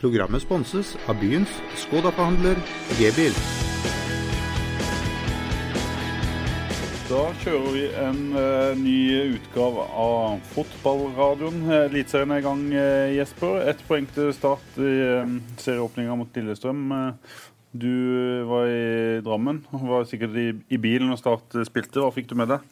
Programmet sponses av byens Skoda-forhandler G-bil. Da kjører vi en uh, ny utgave av Fotballradioen. Eliteserien er i gang, uh, Jesper. Ett poeng til start i uh, serieåpninga mot Lillestrøm. Eh, du var i Drammen, var sikkert i, i bilen når Start spilte. Hva fikk du med deg?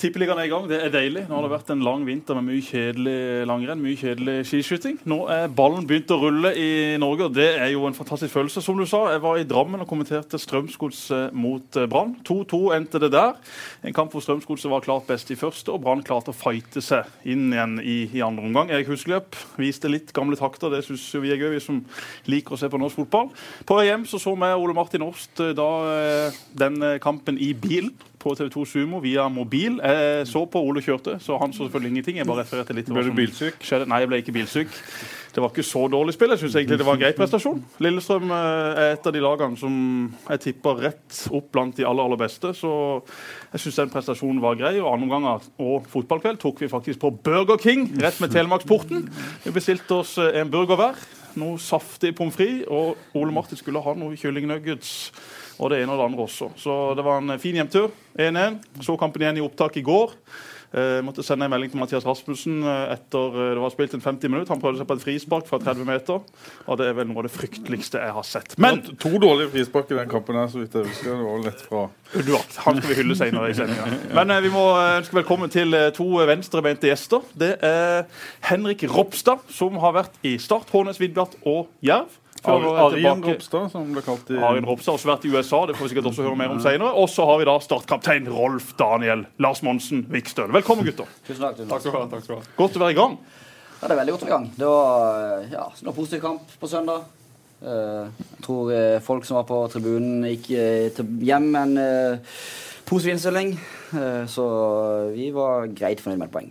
Tippeligaen er i gang. Det er deilig. Nå har det vært en lang vinter med mye kjedelig langrenn, mye kjedelig skiskyting. Nå er ballen begynt å rulle i Norge, og det er jo en fantastisk følelse. Som du sa, jeg var i Drammen og kommenterte Strømsgodset mot eh, Brann. 2-2 endte det der. En kamp hvor Strømsgodset var klart best i første, og Brann klarte å fighte seg inn igjen i, i andre omgang. Erik Huskeløp viste litt gamle takter. Det syns vi er gøy, vi som liker å se på norsk fotball. På vei hjem så så vi Ole Martin Årst eh, da eh, den kampen i bilen på TV2 Sumo via mobil. Jeg så på Ole kjørte, så han så selvfølgelig ingenting. Jeg bare refererte litt Ble du bilsyk? Skjedde. Nei, jeg ble ikke bilsyk. Det var ikke så dårlig spill. Jeg syns egentlig det var en grei prestasjon. Lillestrøm eh, er et av de lagene som jeg tipper rett opp blant de aller, aller beste. Så jeg syns den prestasjonen var grei. Og andre omganger og fotballkveld tok vi faktisk på Burger King rett med Telemarksporten. Vi bestilte oss eh, en burger hver. Noe saftig pommes frites, og Ole Martin skulle ha noe kyllingnuggets og det ene og det andre også. Så det var en fin hjemtur. 1-1. Så kampen igjen i opptak i går. Jeg eh, måtte sende en melding til Mathias Rasmussen eh, etter eh, det var spilt en 50 minutter. Han prøvde seg på et frispark fra 30 meter, og det er vel noe av det frykteligste jeg har sett. Men To dårlige frispark i den kampen her, så vidt jeg husker. Det var lett fra Uduart. Han skal vi hylle senere i sendinga. Men vi må ønske velkommen til to venstrebeinte gjester. Det er Henrik Ropstad, som har vært i Start, Hånes, Vindbjart og Jerv. Arjen Ropstad, som ble kalt i Arjen Ropstad har også vært i USA. det får vi sikkert også høre mer om senere. Og så har vi da startkaptein Rolf Daniel Lars Monsen Vikstøl. Velkommen, gutter. Tusen takk, takk, skal du ha, takk skal du ha. Godt å være i gang. Ja, det er veldig godt å være i gang. Det var ja, en positiv kamp på søndag. Eh, jeg tror eh, folk som var på tribunen, gikk eh, hjem med en positiv innstilling. Så vi var greit fornøyd med et poeng.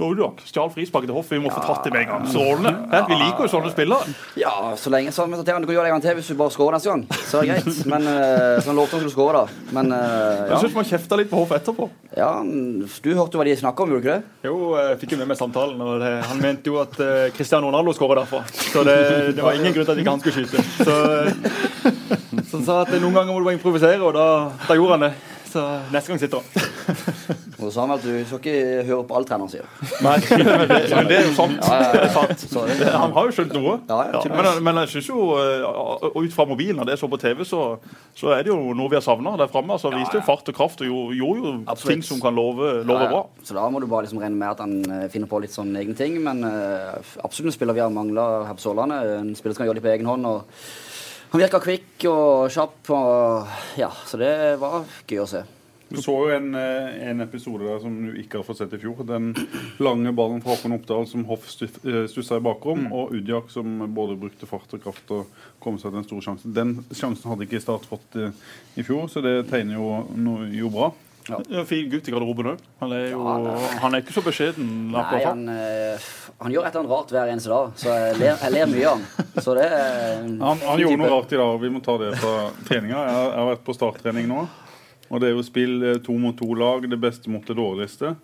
Nordjork stjal frisparket til Hoff. Vi må få tatt det med en gang. Strålende. Ja. Vi liker jo sånne spillere. Ja, så lenge så, så, Du kan gjøre det en gang til hvis du bare skårer neste gang. Så er det greit. Men uh, så han lovte han skulle skåre, da. Men uh, ja. Jeg syns man kjefta litt på Hoff etterpå. Ja, Du hørte jo hva de snakka om, gjorde du ikke det? Jo, jeg fikk jo med meg samtalen. og det, Han mente jo at uh, Cristiano Ronaldo skåra derfra. Så det, det, var ingen grunn til at ikke han skulle skyte. Så, så han sa at noen ganger må du bare improvisere, og da, da gjorde han det. Så neste gang sitter han. Og så sa han at du skal ikke høre på alt treneren sier. Nei, men det, men det er jo sant. Ja, ja, ja. Han har jo skjønt noe. Men, men, jeg syns jo, og ut fra mobilen, og det jeg så på TV, så, så, er det jo noe vi har savna der framme. Altså, viste jo fart og kraft og gjorde jo Absolutt. ting som kan love, love bra. Så da må du bare liksom regne med at han uh, finner på litt sånn egne ting. Men uh, absolutt en spiller vi har mangla her på Sørlandet. En spiller som kan gjøre det på egen hånd. og han virka kvikk og kjapp, og, ja, så det var gøy å se. Du så jo en, eh, en, episode der som du ikke har fått sett i fjor. Den lange ballen fra Håkon Oppdal som Hoff eh, stussa i bakrom, mm. og Udjak som både brukte fart og kraft og kom seg til en stor sjanse. Den sjansen hadde ikke Start fått i, eh, i fjor, så det tegner jo, no, jo bra. Ja. fin gutt i garderoben òg. Han, er jo, ja, han er ikke så beskjeden. Nei, han, han, gjør et eller annet rart hver eneste dag, så jeg ler, jeg ler mye av han. Så det, han, han gjorde noe rart i dag, vi må ta det fra treninga. Jeg jeg har vært på starttrening nå. Og det er jo spill eh, to mot to lag, det beste mot det dårligste.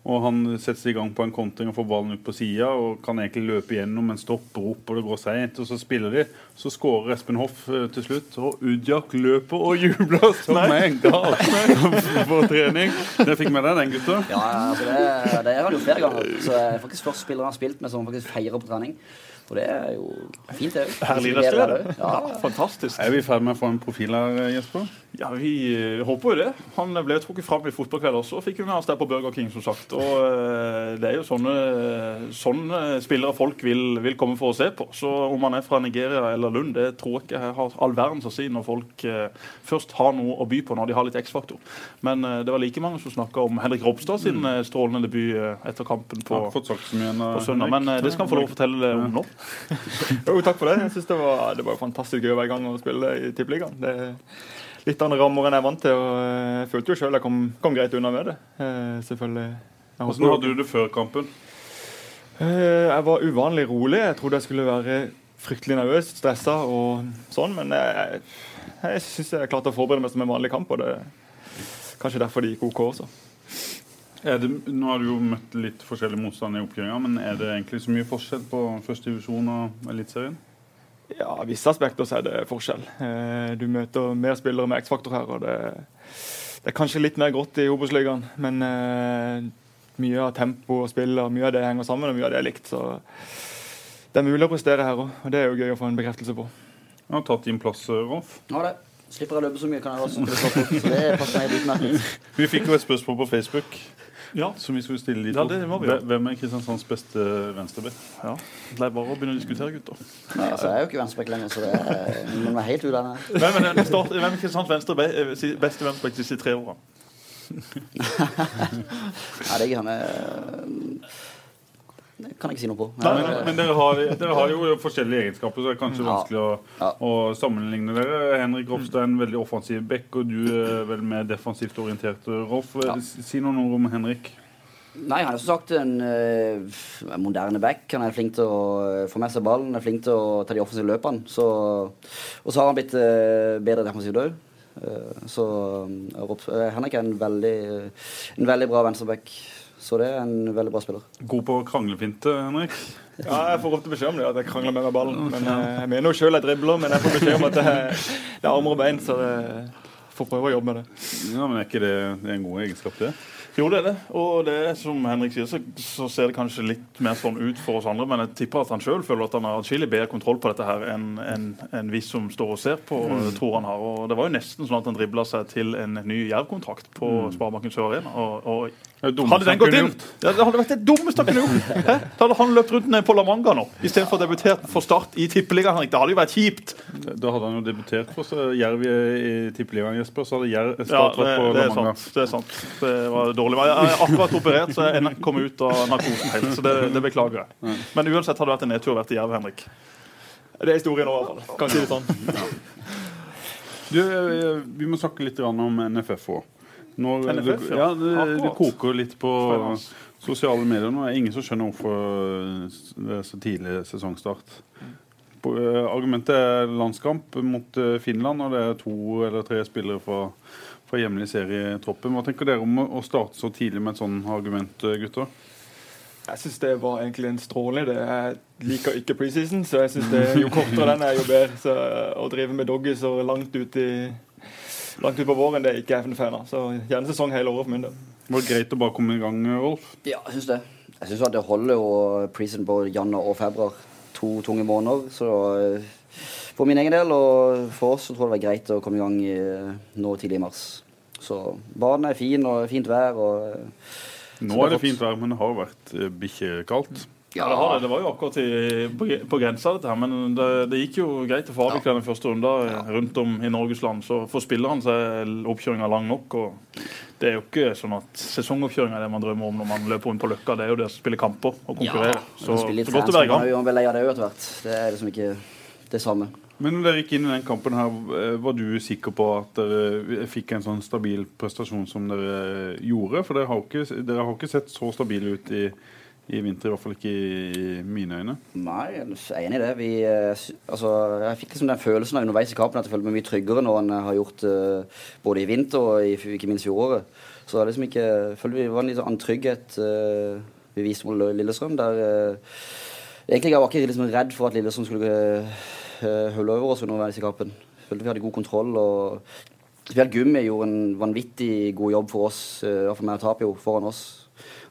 Og han setter seg i gang på en kontring og får ballen ut på sida og kan egentlig løpe gjennom, men stopper opp, og det går seint. Og så spiller de. Så skårer Espen Hoff eh, til slutt, og Udjak løper og jubler som en gal på trening. Det fikk med deg den, gutta? Ja, altså det, det er han jo flere ganger. Så er faktisk først spiller han har spilt med som faktisk feirer på trening. Og det er jo fint, det òg. Herlig idrettsglede. Ja, fantastisk. Er vi i ferd med å få en profil her, Jesper? Ja, vi uh, håper jo det. Han ble trukket fram i fotballkveld også, og fikk jo med oss der på Burger King, som sagt. Og uh, det er jo sånne, sånne spillere folk vil, vil, komme for å se på. Så om han er fra Nigeria eller Lund, det tror jeg ikke jeg har all verdens å si når folk uh, først har noe å by på, når de har litt X-faktor. Men det var like mange som snakka om Henrik Ropstad sin mm. strålende debut etter kampen på, på søndag. Men det skal han få lov å fortelle om nå. Jo, takk for det. Jeg synes det var, det var fantastisk gøy hver gang å spille i Tippeligaen. Det er litt andre rammer enn jeg er vant til. og Jeg følte jo sjøl jeg kom, kom, greit unna med det. Eh, selvfølgelig. Hvordan hadde du det før kampen? Eh, jeg var uvanlig rolig. Jeg trodde jeg skulle være fryktelig nervøs, stressa og sånn. Men jeg, jeg syns jeg klarte å forberede meg som en vanlig kamp, og det er kanskje derfor det gikk OK også. Det, nå har du jo møtt litt forskjellig motstand i oppgjøringa, men er det egentlig så mye forskjell på første divisjon og Eliteserien? Ja, i visse aspekter så er det forskjell. Eh, du møter mer spillere med X-faktor her. og det, det, er kanskje litt mer grått i Obos-ligaen, men eh, mye av tempo og spill og mye av det henger sammen, og mye av det er likt. Så det er mulig å prestere her òg, og det er jo gøy å få en bekreftelse på. Du har tatt din plass, Rolf. Ja, det. Slipper jeg å løpe så mye, kan jeg også. Så det passer meg litt utmerket. Vi fikk jo et spørsmål på Facebook ja. som vi skulle stille litt Ja, det må vi gjøre. Hvem er Kristiansands beste venstreback? Ja. Det er bare å begynne å diskutere, gutter. Nei, altså, jeg er jo ikke venstreback lenger, så det er, man er helt ute av det. Hvem er, start, hvem er Kristiansands venstre, beste venstreback de siste tre åra? Nei, det er jeg det kan jeg ikke si noe på. Nei, men, men dere, har, dere, har, jo forskjellige egenskaper, så det er kanskje vanskelig å, ja. å sammenligne dere. Henrik Ropstad er en veldig offensiv back, og du er vel mer defensivt orientert. Rolf, ja. si noen ord om Henrik. Nei, han er som sagt en uh, moderne back. Han er flink til å få med seg ballen, er flink til å ta de offensive løpene. Så, og så har han blitt uh, bedre defensivt òg. Uh, så Henrik er en veldig, en veldig bra venstreback. Så det er en veldig bra spiller. God på kranglefinte, Henrik? Ja, jeg får ofte beskjed om det, at jeg krangler mer med ballen. Men eh, Jeg mener jo sjøl jeg dribler, men jeg får beskjed om at det er, det er armer og bein, så jeg får prøve å jobbe med det. Ja, men Er ikke det, det er en god egenskap, det? Jo, det er det. Og det er som Henrik sier, så, så, ser det kanskje litt mer sånn ut for oss andre. Men jeg tipper at han sjøl føler at han har atskillig bedre kontroll på dette her enn en, en vi som står og ser på, mm. tror han har. Og det var jo nesten sånn at han dribla seg til en ny Jerv-kontrakt på mm. Sparebanken Sør Arena. Og, og hadde den gått inn ja, Det hadde vært det dummeste han kunne gjort! Da hadde han løpt rundt ned på La Manga nå, istedenfor å debutere for Start i Tippeligaen. Det hadde jo vært kjipt. Da hadde han jo debutert for Jerv i Tippeligaen, Jesper. Så hadde Jerv Start ja, det, på La Manga. Sant, det er sant. Det var dårlig. Jeg har akkurat operert, så jeg kom ut av narkosen helt. Så det, det beklager jeg. Men uansett hadde det vært en nedtur å være til Jerv, Henrik. Det er historien nå, i hvert fall. Kan si det sånn. Du, eh, vi må snakke litt om NFF òg. Når, du, ja. det, det, koker litt på sosiale medier nå. Det er ingen som skjønner hvorfor det er så tidlig sesongstart. Eh, argumentet er landskamp mot eh, Finland, og det er to eller tre spillere fra, fra hjemlig serietroppen. Hva tenker dere om å starte så tidlig med et sånt argument, eh, gutter? Jeg syns det var egentlig en strålende idé. Jeg liker ikke preseason, så jeg synes det, jo kortere den er, jo bedre. Så å drive med doggy så langt ut i langt ut på våren, det er ikke jeg fan av. Så gjerne sesong hele året for min del. Var det greit å bare komme i gang, Rolf? Ja, jeg syns det. Jeg syns det holder jo prison på januar og februar. To tunge måneder. Så eh, for min egen del og for oss så tror jeg det var greit å komme i gang i, nå tidlig i mars. Så banen er fin og fint vær. og... Eh, nå er det fint vær, men det har vært bikkjekaldt. Ja, det, har det. det var jo akkurat i, på, på, grensa, dette her. Men det, det, gikk jo greit å få avvikle den første runda ja. rundt om i Norges land. Så for spillerne så er oppkjøringa lang nok. og Det er jo ikke sånn at Sesongoppkjøring er det man drømmer om når man løper rundt på Løkka. Det er jo det å spille kamper og konkurrere. Ja, så, så godt å være i gang. Er det etter hvert. Det er liksom ikke det samme. Men når dere gikk inn i den kampen, her, eh, var du sikker på at dere fikk en sånn stabil prestasjon som dere gjorde? For dere har ikke, dere har ikke sett så stabile ut i i vinter, i hvert fall ikke i mine øyne. Nei, jeg er enig i det. Vi, eh, altså, jeg fikk liksom den følelsen av underveis i kampen at jeg følte meg mye tryggere nå enn jeg har gjort uh, både i vinter og i, ikke minst fjoråret. Så det liksom ikke, jeg følte vi var en litt annen trygghet uh, vi viste mot Lillestrøm. der uh, Egentlig jeg var ikke liksom redd for at Lillestrøm skulle hulle over oss underveis i kampen. Jeg følte vi hadde god kontroll. og Spesielt Gummi gjorde en vanvittig god jobb for oss, i hvert fall med Tapio, foran oss.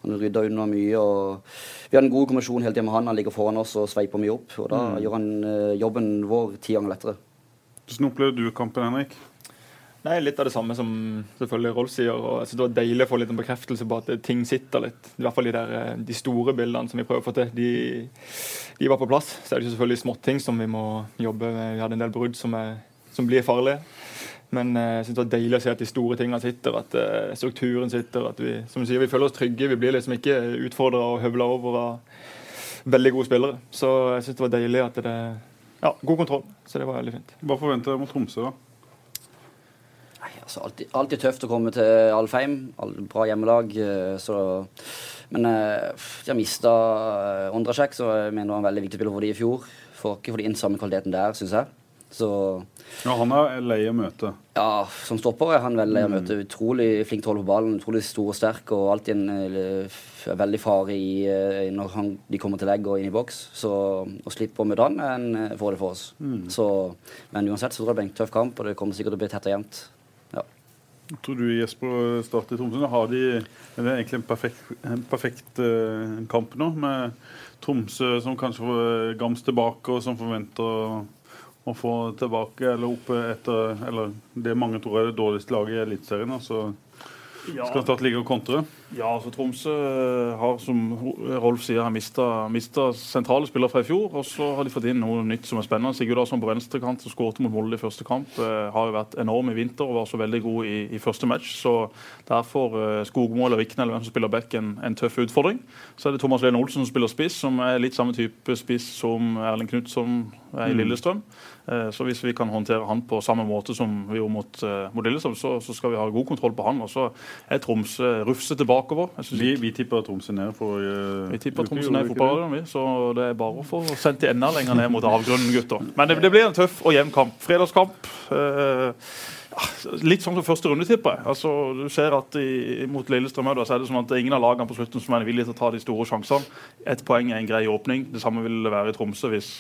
Han rydda unna mye. og Vi hadde en god kommisjon hele tiden med han. Han ligger foran oss og sveiper mye opp. og Da mm. gjør han uh, jobben vår ti ganger lettere. Hvordan opplevde du kampen, Henrik? Nei, Litt av det samme som selvfølgelig Rolf sier. og jeg synes Det var deilig å få litt en bekreftelse på at ting sitter litt. I hvert fall de, der, eh, de store bildene som vi prøver å få til. De, de var på plass. Så er det selvfølgelig småting som vi må jobbe med. Vi hadde en del brudd som, er, som blir farlige. Men eh, jeg synes det var deilig å se at de store tingene sitter, at uh, strukturen sitter. at vi som du sier, vi føler oss trygge. Vi blir liksom ikke utfordra og høvla over av veldig gode spillere. Så jeg synes det var deilig at det Ja, god kontroll. Så det var veldig fint. Hva forventer dere mot Tromsø, da? Nei, altså alltid, alltid, tøft å komme til Alfheim. Bra hjemmelag. Eh, så men de har mista Ondrasjek, så jeg mener det var en veldig viktig spiller for de i fjor. For ikke for de inn samme kvaliteten der, syns jeg. Så Ja, Han er lei å møte. ja, som stopper er han veldig å møte. Utrolig flink til å holde på ballen, utrolig stor og sterk, og alltid en eh, veldig fare i, eh, når han, de kommer til legg og inn i boks. Så å slippe å møte han er en eh, fordel for oss. Så, men uansett så tror jeg det blir en tøff kamp, og det kommer sikkert til å bli tett og jevnt. Ja. Tror du Jesper starter i Tromsø? Har de, er det egentlig en perfekt, en perfekt kamp nå, med Tromsø som kanskje får Gams tilbake, og som forventer å, få tilbake eller oppe etter Eller det mange tror er det dårligste laget i Eliteserien. Altså, Ja, skal Start ligge og kontre? ja altså Tromsø har, som Rolf sier, har mista sentrale spillere fra i fjor. Og så har de fått inn noe nytt som er spennende. Sigurd Larsson på venstrekant som skåret mot Molde i første kamp. eh, har jo vært enorm i vinter og var så veldig god i, i første match. Så der får eh, Skogmo eller Vikne eller hvem som spiller back, en, en tøff utfordring. Så er det Thomas Lene Olsen som spiller spiss, som er litt samme type spiss som Erling Knutson er i Lillestrøm. Eh, Så hvis vi kan håndtere han på samme måte som vi gjorde mot, eh, mot så, så skal vi ha god kontroll på han. Og så er Tromsø rufsete bakover. Jeg Vi, vi tipper Tromsø ned for uh, vi tipper Tromsø ned i vi, så det er bare å få sendt de enda lenger ned mot avgrunnen, gutter. Men det, det blir en tøff og jevn kamp. Fredagskamp. Eh, ja, litt sånn som første runde, tipper jeg. Altså, du ser at i, Mot Lillestrøm også, så er det sånn at ingen av lagene på slutten som er villige til å ta de store sjansene. Ett poeng er en grei åpning. Det samme vil det være i Tromsø. Hvis,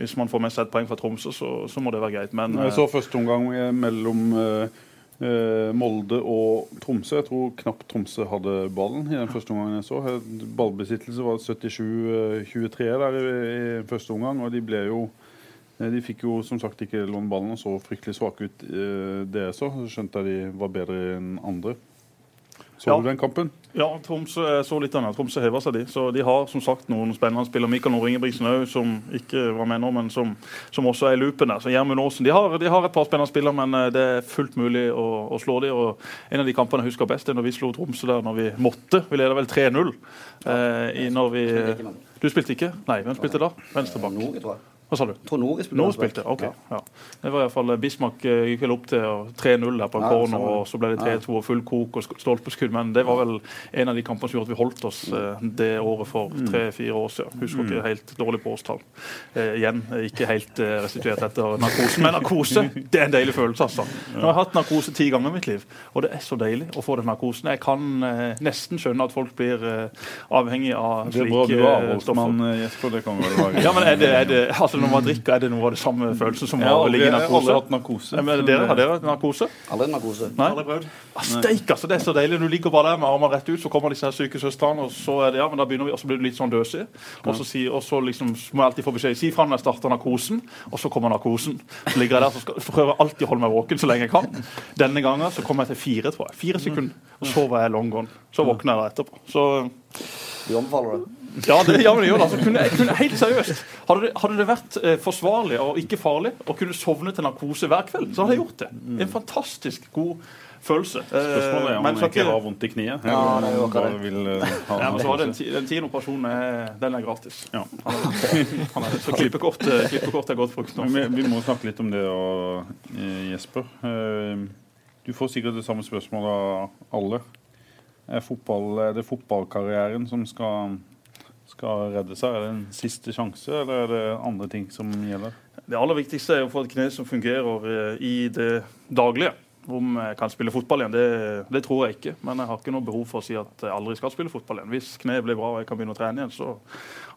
hvis man får med seg et poeng fra Tromsø, så, så må det være greit. Men Jeg så første omgang eh, mellom eh, eh, Molde og Tromsø. Jeg tror knapt Tromsø hadde ballen i den første omgangen jeg så. Eh, Ballbesittelse var 77-23 der i, i første omgang, og de ble jo eh, de fikk jo som sagt ikke låne ballen og så fryktelig svake ut. eh, det jeg så. Så skjønte jeg de var bedre enn andre. Så Ja. du den kampen? Ja, Tromsø så litt av den. Tromsø hever seg, de. Så de har som sagt noen spennende spillere. Mikael Nord Ingebrigtsen òg, som ikke var med nå, men som, som også er i loopen der. Så Gjermund Aasen. De har, de har et par spennende spillere, men eh, det er fullt mulig å, å slå dem. Og en av de kampene jeg husker best, er når vi slo Tromsø der når vi måtte. Vi leder vel 3-0. Eh, når vi Spilte ikke, men. Du spilte ikke? Nei, hvem spilte da? Venstreback. Hva sa du? Tror Norge spilte. Nå spilte, ok. Ja. Det var i hvert fall Bismarck eh, gikk vel opp til 3-0 der på en Ja, corner, og så ble det 3-2 og full kok og sk- stolpeskudd. Men det var vel en av de kampene som gjorde at vi holdt oss eh, det året for tre-fire år siden. Husker ikke helt dårlig på årstall. Eh, igjen eh, ikke helt eh, restituert etter narkosen. Men narkose, det er en deilig følelse, altså. Nå har jeg hatt narkose ti ganger i mitt liv, og det er så deilig å få den narkosen. Jeg kan eh, nesten skjønne at folk blir eh, avhengig av slike... Det er bra du har eh, mann, eh, Jesper. Det kan vel være Ja, men er det, er det, altså Når man drikker, er det noe av det samme følelsen som ja, har å ligge i narkose? narkose? hatt narkose. Ja, men dere, har dere hatt narkose? Aldri narkose. Nei? Aldri prøvd. Ah, Steik, altså, det er så deilig. Du ligger bare der med armene rett ut, så kommer disse her syke søstrene, og så er det, ja, men da begynner vi, og så blir du litt sånn døsig. Og så, si, og så liksom, må jeg alltid få beskjed si fra når jeg starter narkosen, og så kommer narkosen. Så ligger jeg der, så skal, så prøver jeg alltid å holde meg våken så lenge jeg kan. Denne gangen så kommer jeg til fire, tror jeg. Fire sekunder. Og så var jeg long gone. Så våkner jeg etterpå. Så Du anbefaler det? Ja, det, ja, men det gjør det. Altså, kunne, kunne, helt seriøst. Hadde det, hadde det vært eh, forsvarlig og ikke farlig å kunne sovne til narkose hver kveld, så hadde jeg gjort det. En fantastisk god følelse. Eh, Spørsmålet er om men han skal ikke har vondt i kniet. Ja, det er jo akkurat det. vil uh, ha ja, men så var den, den tiende operasjonen er, den er gratis. Ja. Han er, han er, så klippekort, eh, klippekort er godt brukt nå. Vi, vi må snakke litt om det, og, eh, Jesper. Eh, Du får sikkert det samme spørsmålet av alle. Er, fotball, er det fotballkarrieren som skal, skal redde seg? Er det en siste sjanse, eller er det andre ting som gjelder? Det aller viktigste er å få et kne som fungerer eh, i det daglige. Om jeg kan spille fotball igjen, det, det tror jeg ikke. Men jeg har ikke noe behov for å si at jeg aldri skal spille fotball igjen. Hvis kneet blir bra og jeg kan begynne å trene igjen, så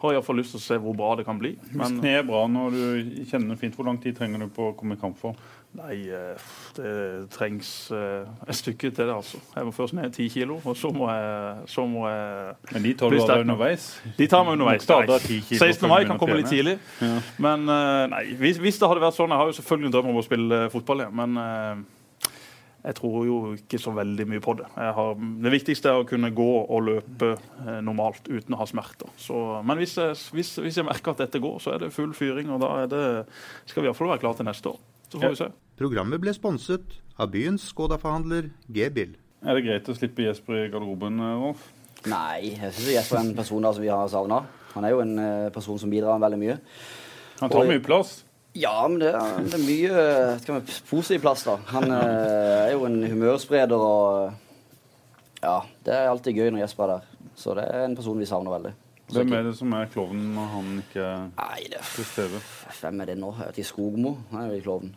har jeg iallfall lyst til å se hvor bra det kan bli. Hvis Men kneet er bra når du kjenner fint, hvor lang tid trenger du på å komme i kampform? Nei, eh, det trengs eh, et stykke til det, altså. Jeg må først ned ti kilo, og så må jeg, så må jeg Men de tar du sterk underveis? De tar meg underveis. Starter Nei. 16. mai kan komme litt tidlig. Ja. Men eh, nei, hvis, hvis det hadde vært sånn Jeg har jo selvfølgelig en drøm om å spille fotball igjen, men jeg tror jo ikke så veldig mye på det. Jeg har, det viktigste er å kunne gå og løpe normalt uten å ha smerter. Så, men hvis jeg, hvis, hvis jeg merker at dette går, så er det full fyring, og da er det, skal vi iallfall være klare til neste år. Så får vi se. Programmet ble sponset av byens Skoda-forhandler G-bil. Er det greit å slippe Jesper i garderoben, eh, Rolf? Nei, jeg syns Jesper er en person som vi har savna. Han er jo en eh, person som bidrar veldig mye. Han tar og, mye plass. Ja, men det er, det er mye eh, skal vi, positiv plass, da. Han eh, er jo en humørspreder og Ja, det er alltid gøy når Jesper er der. Så det er en person vi savner veldig. Hvem er det som er klovnen når han ikke er til stede? hvem er det nå? Jeg vet ikke, Skogmo er jo i klovnen.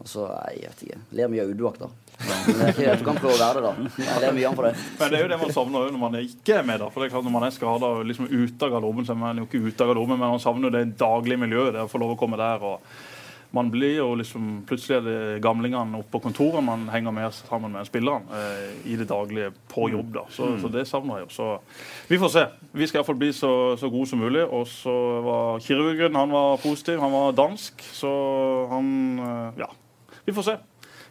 Og så, jeg vet ikke. Ler mye av er ikke, jeg kan prøve å være det, da. Jeg ler mye av for det. Men det er jo det man savner når man ikke er med. da, for det er klart Når man er skada liksom ute av garderoben, så er man jo ikke ute av garderoben, men man savner det daglige miljøet. det å få lov å komme der. og man blir jo liksom, Plutselig er det gamlingene oppe på kontoret man henger med sammen med spillerne eh, i det daglige på jobb. da, så, så det savner jeg jo. Så vi får se. Vi skal iallfall bli så, så gode som mulig. Og så var kirurgen han var positiv. Han var dansk, så han eh, Ja. Vi får se.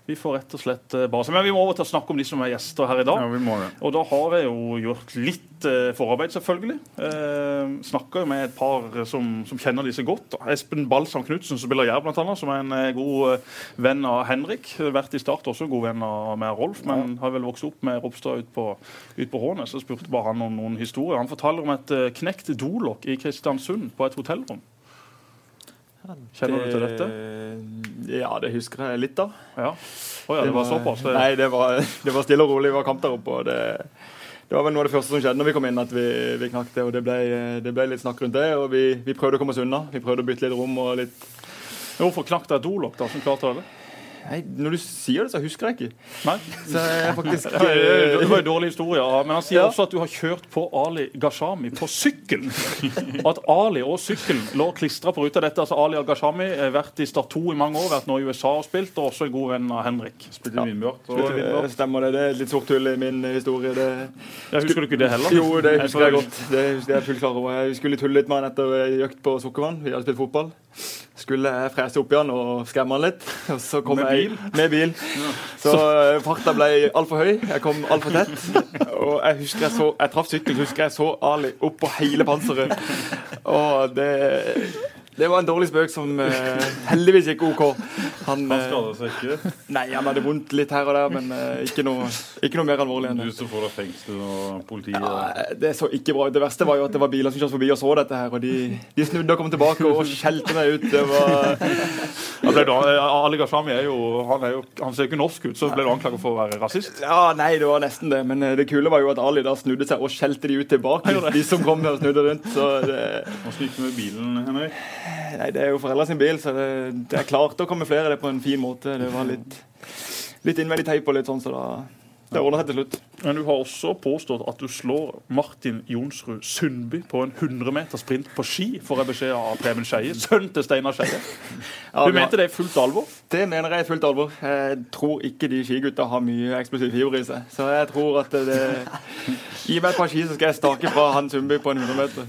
Vi får rett og slett eh, bare se. Men vi må over til å snakke om de som er gjester her i dag. Ja, vi må det. Og da har jeg jo gjort litt eh, forarbeid, selvfølgelig. Eh, Snakka med et par som, som kjenner disse godt. Espen Balsam Knutsen, som spiller Jerv, bl.a., som er en eh, god eh, venn av Henrik. Vært i Start også god venn av med Rolf, men har vel vokst opp med Ropstad ut på, ut på Hånes. Så spurte bare han om noen historier. Han forteller om et eh, knekt dolokk i Kristiansund på et hotellrom. Kjenner du til dette? Ja, det husker jeg litt av. Ja. Oh, ja, det var såpass? Det. Nei, det var, det var stille og rolig. Det var kamp der oppe. og det, det var vel noe av det første som skjedde når vi kom inn, at vi, vi knakk det. og Det ble, det ble litt snakk rundt det, og vi, vi prøvde å komme oss unna. Vi prøvde å bytte litt rom og litt Hvorfor knakk det et dolokk, da, som klarte det? Nei, Når du sier det, så husker jeg ikke. Nei? Så jeg er faktisk Ja, Det var en dårlig historie, men han sier Ja. også at du har kjørt på Ali Gashami på sykkel. Og at Ali og sykkelen lå klistra på ruta. Dette altså Ali Gashami har vært i Start 2 i mange år, vært nå i USA og spilt, og også en god venn av Henrik. Spilte og- Det stemmer det. Det er et litt sort hull i min historie. Det, Jeg husker du ikke det heller? jo, det husker jeg godt. Det husker jeg fullt klar over. Jeg skulle tulle litt med han etter økt på Sukkervann. Vi hadde spilt fotball. Skulle frese opp i han og skremme han litt. Og så kom Med jeg, bil? Med bil. Så eh, farta ble altfor høy. Jeg kom altfor tett. Og jeg husker jeg så Jeg traff sykkelen, husker jeg så Ali opp på hele panseret. Og det det var en dårlig spøk som uh, heldigvis gikk OK. Han, Han eh, skada seg ikke. nei, han hadde vondt litt her og der, men uh, ikke, noe, ikke noe mer alvorlig enn det. Du som får deg fengsel og politi. Ja, det så ikke bra ut. Det verste var jo at det var biler som kjørte forbi og så dette her, og de, de snudde og kom tilbake og skjelte meg ut. Det var Ali Gashami er jo, han, er jo, han ser jo ikke norsk ut, så ble du anklaget for å være rasist. Ja, nei, det var nesten det. Men det kule var jo at Ali da snudde seg og skjelte de ut tilbake. De som kom og snudde rundt. Så det, Hva gikk du med bilen, Henrik? Nei, det er jo foreldra sin bil, så det, det er klart å komme flere det på en fin måte. Det var litt, litt innvendig teip og litt sånn, så da det ordna seg til slutt. Men du har også påstått at du slår Martin Jonsrud Sundby på en 100 meter sprint på ski, får jeg beskjed av Preben Skeie, sønnen til Steinar Skeie. Du men- mente det i fullt alvor? Det mener jeg er fullt alvor. Jeg tror ikke de skigutta har mye eksplosiv fiber i seg. Så jeg tror at det Gi meg et par ski, så skal jeg stake fra han Sundby på en 100 meter.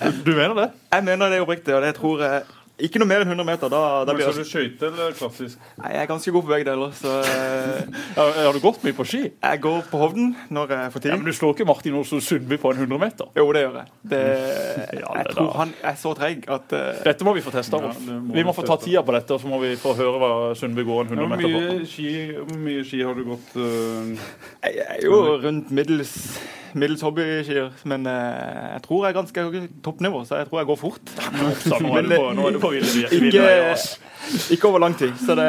Du, du mener det? Jeg mener det oppriktig, og det tror jeg ikke noe mer enn 100 meter. Da, da blir du skøyte eller klassisk? Nei, jeg er ganske god på begge deler. Så Har, har du gått mye på ski? jeg går på Hovden når jeg får Ja, men Du slår ikke Martin Olsen Sundby på en 100 meter? Jo, det gjør jeg. Det, Ja, jeg tror da. han er så treg at uh... Dette må vi få testa. Ja, Rolf. det vi må få ta tida på dette, og så må vi få høre hva Sundby går en 100 Hvor meter på. ski, hvor mye ski har du gått Uh... Jeg er jo rundt middels, middels hobbyskier, men uh, jeg tror jeg er ganske toppnivå, så jeg tror jeg går fort. Nå er du på, Ikke, ikke over lang tid, så det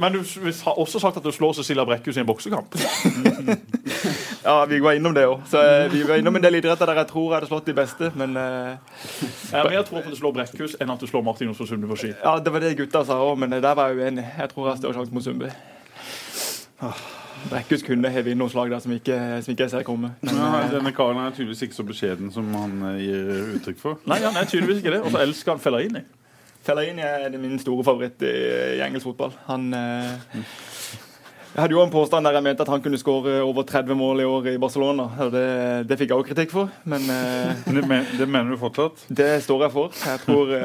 Men du har også sagt at du slår Cecilia Brekkhus i en boksekamp. Ja, vi var innom det òg. Vi var innom en del idretter der jeg tror jeg hadde slått de beste, men uh... Jeg har mer tro på at du slår Brekkhus enn at du slår Martin Jonsrud Sundby på ski. Ja, det var det gutta sa òg, men der var jeg uenig. Jeg tror jeg har større sjanse mot Sundby. Brekkhus kunne heve inn noen slag der som ikke, som ikke jeg ser komme. Men, ja, eh, Denne karen er tydeligvis ikke så beskjeden som han gir uttrykk for. Nei, han er tydeligvis ikke det. Og så elsker han Fellaini. Fellaini er min store favoritt i, engelsk fotball. Han eh, Jeg hadde jo en påstand der jeg mente at han kunne skåre over 30 mål i år i Barcelona. Det, det fikk jeg også kritikk for, men eh, Det, men, det mener du fortsatt? det står jeg for. Jeg tror det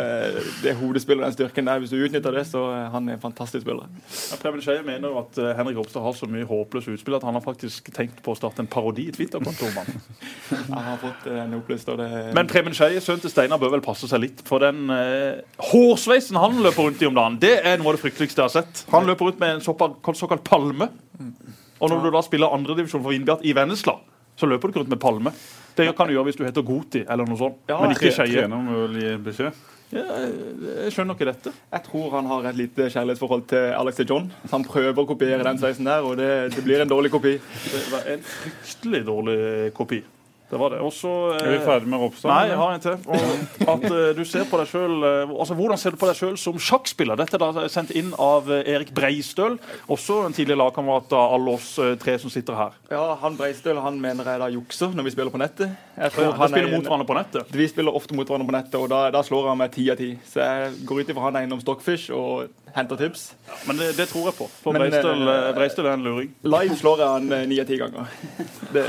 det hodespillet og den styrken der, hvis du utnytter det, så han er en fantastisk spiller. Ja, Preben Skeie mener jo at eh, Henrik Ropstad har så mye håpløse utspill at han har faktisk tenkt på å starte en parodi i Twitter-kontoen. han. Jeg har fått eh, en opplyst, av det Men Preben Skeie, sønnen til Steinar, bør vel passe seg litt. For den eh, hårsveisen han løper rundt i om dagen, det er noe av det frykteligste jeg har sett. Han løper rundt med en såkalt, såkalt palme. Og når du da spiller andredivisjon for Vindbjart i Vennesla, så løper du ikke rundt med palme. Det kan du gjøre hvis du heter Goti eller noe sånt. Ja, men ikke Skeie. Ja, jeg skjønner ikke dette. Jeg tror han har et lite kjærlighetsforhold til Alex og John. Så han prøver å kopiere den sveisen der, og det, det blir en dårlig kopi. Det var en fryktelig dårlig kopi. Det var det. Også, Er vi ferdig med Ropstad? Nei, jeg har en til. Og at eh, du ser på deg selv, eh, altså Hvordan ser du på deg sjøl som sjakkspiller? Dette er da sendt inn av eh, Erik Breistøl, også en tidligere lagkamerat av alle oss eh, tre som sitter her. Ja, Han Breistøl han mener jeg da jukser når vi spiller på nettet. Jeg tror Ja, han spiller er mot hverandre på nettet. Vi spiller ofte mot hverandre på nettet, og da, da slår han meg ti av ti. Så jeg går ut ifra han er innom Stockfish og henter tips. Men det, det tror jeg på. For Men, Breistøl, eh, eh, Breistøl er en luring. Live slår jeg han eh, ni av ti ganger. Det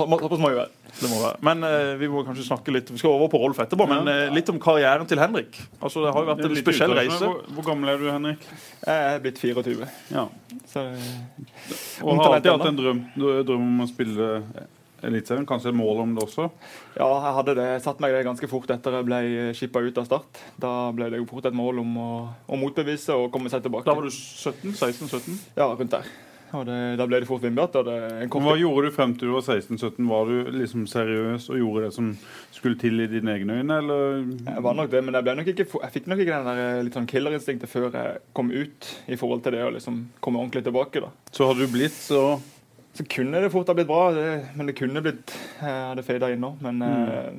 Såpass må vi være. Det må være. Men eh, vi må kanskje snakke litt Vi skal over på Rolf etterpå, men eh, litt om karrieren til Henrik. Altså, Det har jo vært en spesiell reise. Hvor, hvor gammel er du, Henrik? Jeg er blitt 24. Ja. Så Og har alltid hatt en drøm, drøm om å spille Eliteserien? Kanskje et mål om det også? ja, jeg hadde det. Jeg satte meg det ganske fort etter jeg ble skippa ut av Start. Da ble det jo fort et mål om å, å motbevise og komme seg tilbake. Da var du 17? 16-17? Ja, rundt der. Og det, da ble det fort kort Hva gjorde du frem til du var 16-17? Var du liksom seriøs og gjorde det som skulle til i dine egne øyne, eller? Jeg var nok det, men jeg, nok ikke, jeg fikk nok ikke den der eh, litt sånn killerinstinktet før jeg kom ut i forhold til det å liksom komme ordentlig tilbake. da. Så hadde du blitt så Så kunne det fort ha blitt bra, det, men det kunne blitt Jeg hadde fada inn nå, men eh,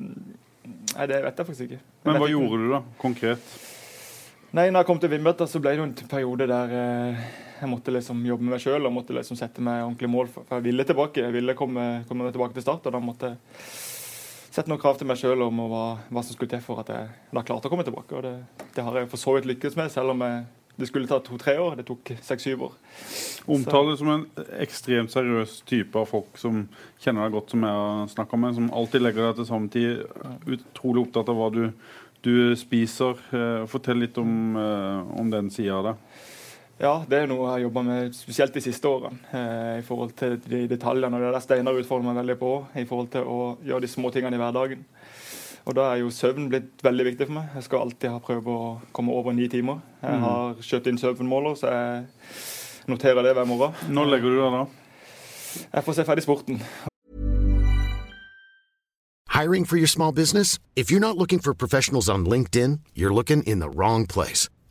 Nei, det vet jeg faktisk ikke. Jeg Men hva ikke. gjorde du da, konkret? Nei, når jeg kom til Vindbøtta, så ble det jo en periode der eh, jeg måtte liksom jobbe med meg sjøl og måtte liksom sette meg ordentlig mål. For, for jeg ville tilbake, jeg ville komme, komme tilbake til start, og da måtte jeg sette noen krav til meg sjøl om hva, hva som skulle til for at jeg da klarte å komme tilbake. Og det, det har jeg for så vidt lykkes med, selv om jeg, det skulle ta to-tre år. Det tok seks-syv år. Omtale som en ekstremt seriøs type av folk som kjenner deg godt, som jeg har snakka med, som alltid legger deg til samme tid. Utrolig opptatt av hva du, du spiser. Eh, Fortell litt om, eh, om den sida av det. Ja, det er noe jeg har jobba med spesielt de siste årene. Eh, I forhold til de detaljene. Og det er der Steinar utfordrer meg veldig på. I forhold til å gjøre de små tingene i hverdagen. Og da er jo søvn blitt veldig viktig for meg. Jeg skal alltid ha prøve å komme over ni timer. Jeg har kjøpt inn søvnmåler, så jeg noterer det hver morgen. Når legger du deg da? Jeg får se ferdig sporten. Hiring for your small business? If you're not looking for professionals on LinkedIn, you're looking in the wrong place.